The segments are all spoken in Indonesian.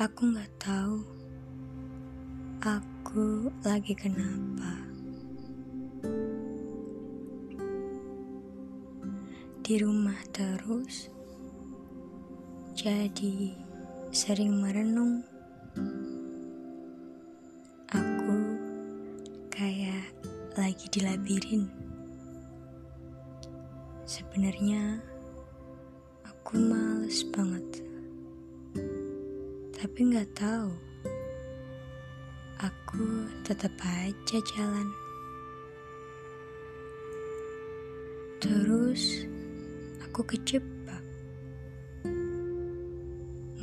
Aku nggak tahu aku lagi kenapa. Di rumah terus, jadi sering merenung. Aku kayak lagi di labirin. Sebenarnya aku males banget tapi nggak tahu. Aku tetap aja jalan. Terus aku kejebak.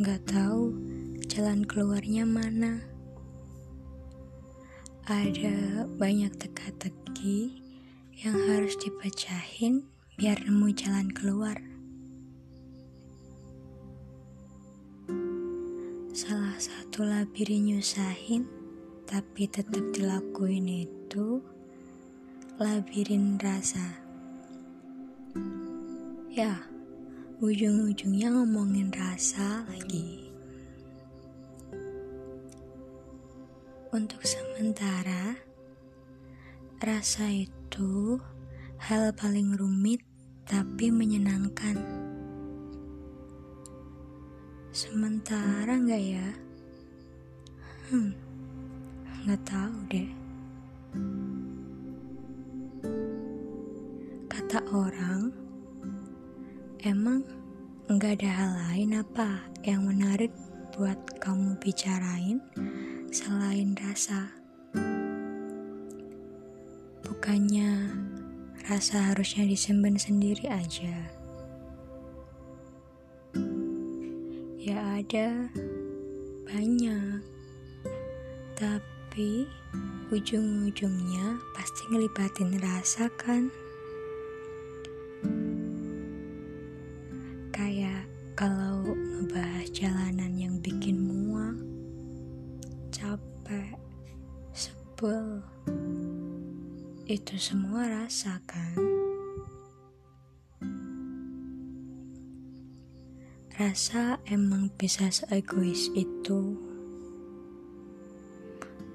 Nggak tahu jalan keluarnya mana. Ada banyak teka-teki yang harus dipecahin biar nemu jalan keluar. Salah satu labirin nyusahin tapi tetap dilakuin itu labirin rasa. Ya, ujung-ujungnya ngomongin rasa lagi. Untuk sementara, rasa itu hal paling rumit tapi menyenangkan. Sementara nggak ya? Hmm, nggak tahu deh. Kata orang, emang nggak ada hal lain apa yang menarik buat kamu bicarain selain rasa? Bukannya rasa harusnya disimpan sendiri aja. Ada banyak, tapi ujung-ujungnya pasti ngelibatin rasa kan? Kayak kalau ngebahas jalanan yang bikin muak, capek, sebel, itu semua rasa kan? Rasa emang bisa seegois itu.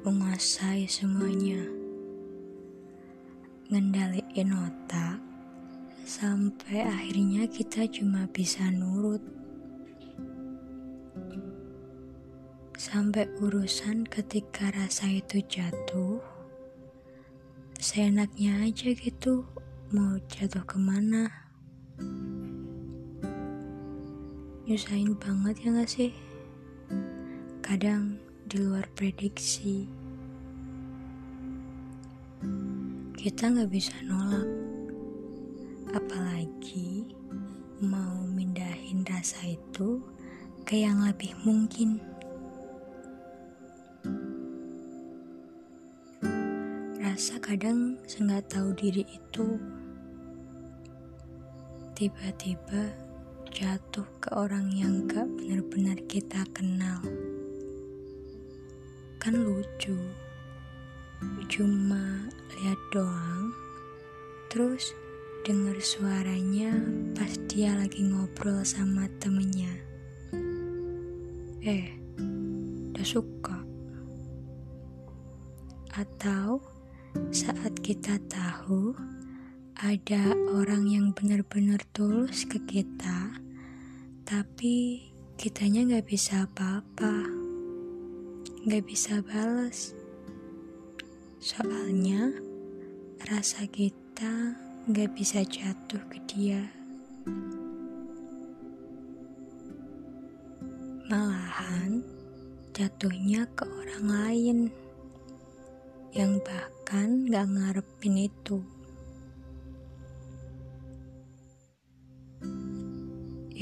Menguasai semuanya, ngendaliin otak. Sampai akhirnya kita cuma bisa nurut. Sampai urusan ketika rasa itu jatuh, seenaknya aja gitu mau jatuh ke mana nyusahin banget ya gak sih? Kadang di luar prediksi. Kita gak bisa nolak. Apalagi mau mindahin rasa itu ke yang lebih mungkin. Rasa kadang senggak tahu diri itu tiba-tiba jatuh ke orang yang gak benar-benar kita kenal. Kan lucu, cuma lihat doang, terus dengar suaranya pas dia lagi ngobrol sama temennya. Eh, udah suka. Atau saat kita tahu ada orang yang benar-benar tulus ke kita, tapi kitanya nggak bisa apa-apa, nggak bisa balas. Soalnya rasa kita nggak bisa jatuh ke dia. Malahan jatuhnya ke orang lain yang bahkan gak ngarepin itu.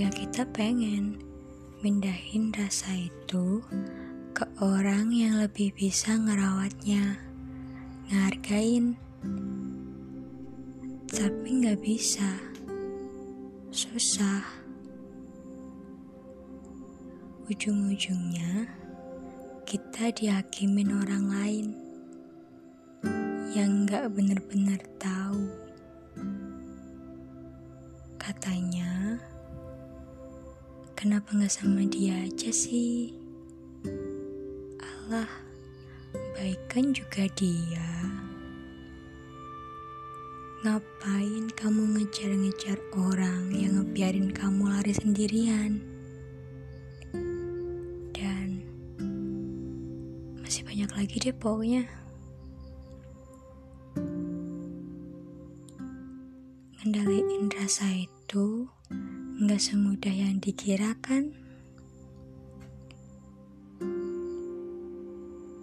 Ya kita pengen mindahin rasa itu ke orang yang lebih bisa ngerawatnya, ngehargain. Tapi nggak bisa, susah. Ujung-ujungnya kita dihakimin orang lain yang nggak bener-bener tahu. Katanya, Kenapa gak sama dia aja sih? salah, baikan juga dia. Ngapain kamu ngejar-ngejar orang yang ngebiarin kamu lari sendirian? Dan masih banyak lagi deh pokoknya. Ngendaliin rasa itu nggak semudah yang dikirakan.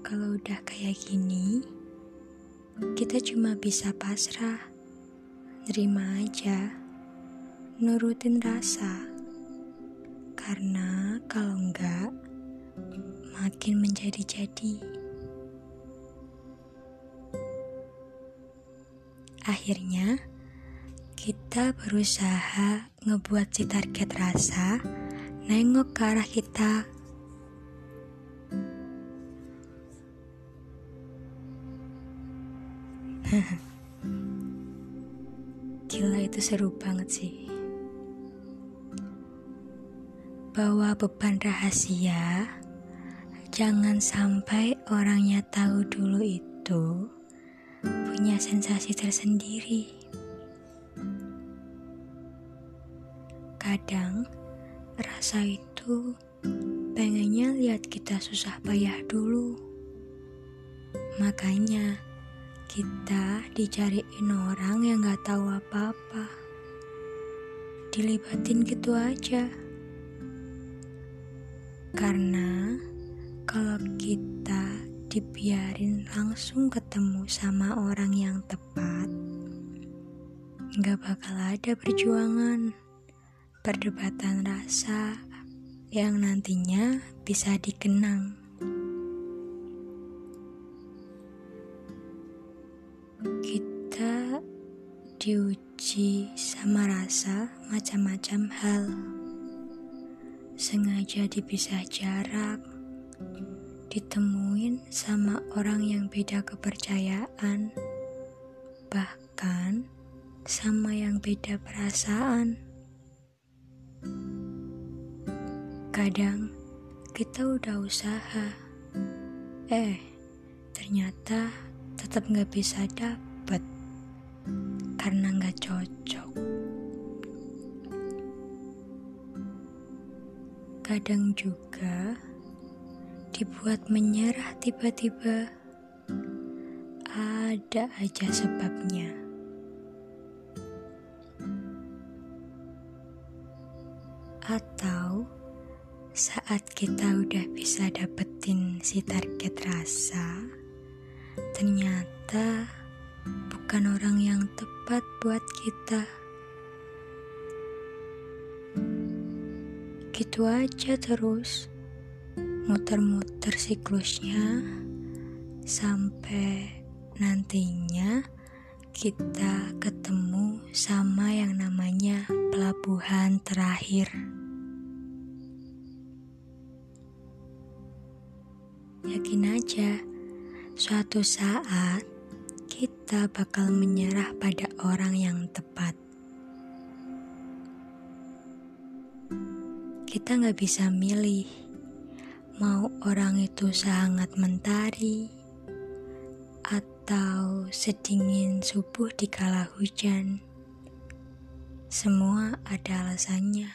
Kalau udah kayak gini, kita cuma bisa pasrah, nerima aja, nurutin rasa. Karena kalau enggak, makin menjadi-jadi. Akhirnya, kita berusaha ngebuat si target rasa nengok ke arah kita Gila itu seru banget sih. Bawa beban rahasia, jangan sampai orangnya tahu dulu itu punya sensasi tersendiri. Kadang rasa itu pengennya lihat kita susah payah dulu. Makanya kita dicariin orang yang gak tahu apa-apa. Dilibatin gitu aja. Karena kalau kita dibiarin langsung ketemu sama orang yang tepat, gak bakal ada perjuangan, perdebatan rasa yang nantinya bisa dikenang. Kita diuji sama rasa macam-macam hal. Sengaja dipisah jarak, ditemuin sama orang yang beda kepercayaan, bahkan sama yang beda perasaan. Kadang kita udah usaha, eh ternyata tetap nggak bisa dapet karena nggak cocok. Kadang juga dibuat menyerah tiba-tiba. Ada aja sebabnya. Atau saat kita udah bisa dapetin si target rasa, ternyata bukan orang yang tepat buat kita. Gitu aja terus, muter-muter siklusnya sampai nantinya kita ketemu sama yang namanya pelabuhan terakhir. Yakin aja Suatu saat kita bakal menyerah pada orang yang tepat. Kita nggak bisa milih mau orang itu sangat mentari atau sedingin subuh di kala hujan. Semua ada alasannya.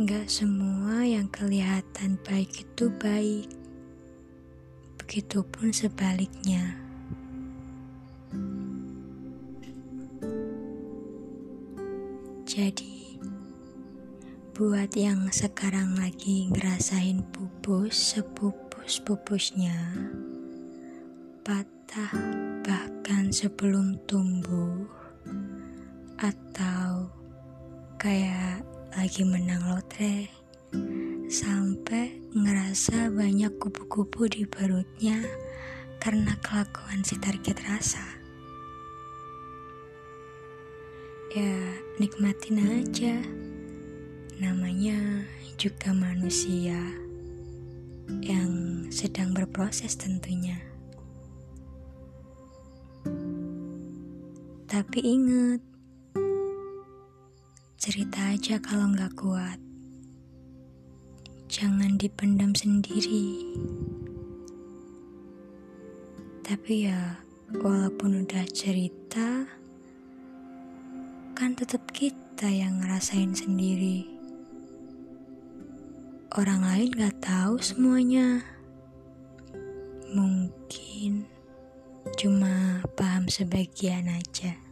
Gak semua yang kelihatan baik itu baik. Begitupun sebaliknya. Jadi, buat yang sekarang lagi ngerasain pupus sepupus-pupusnya, patah bahkan sebelum tumbuh, atau kayak lagi menang lotre sampai ngerasa banyak kupu-kupu di perutnya karena kelakuan si target rasa. Ya, nikmatin aja. Namanya juga manusia yang sedang berproses tentunya. Tapi ingat, cerita aja kalau nggak kuat jangan dipendam sendiri. Tapi ya, walaupun udah cerita, kan tetap kita yang ngerasain sendiri. Orang lain gak tahu semuanya. Mungkin cuma paham sebagian aja.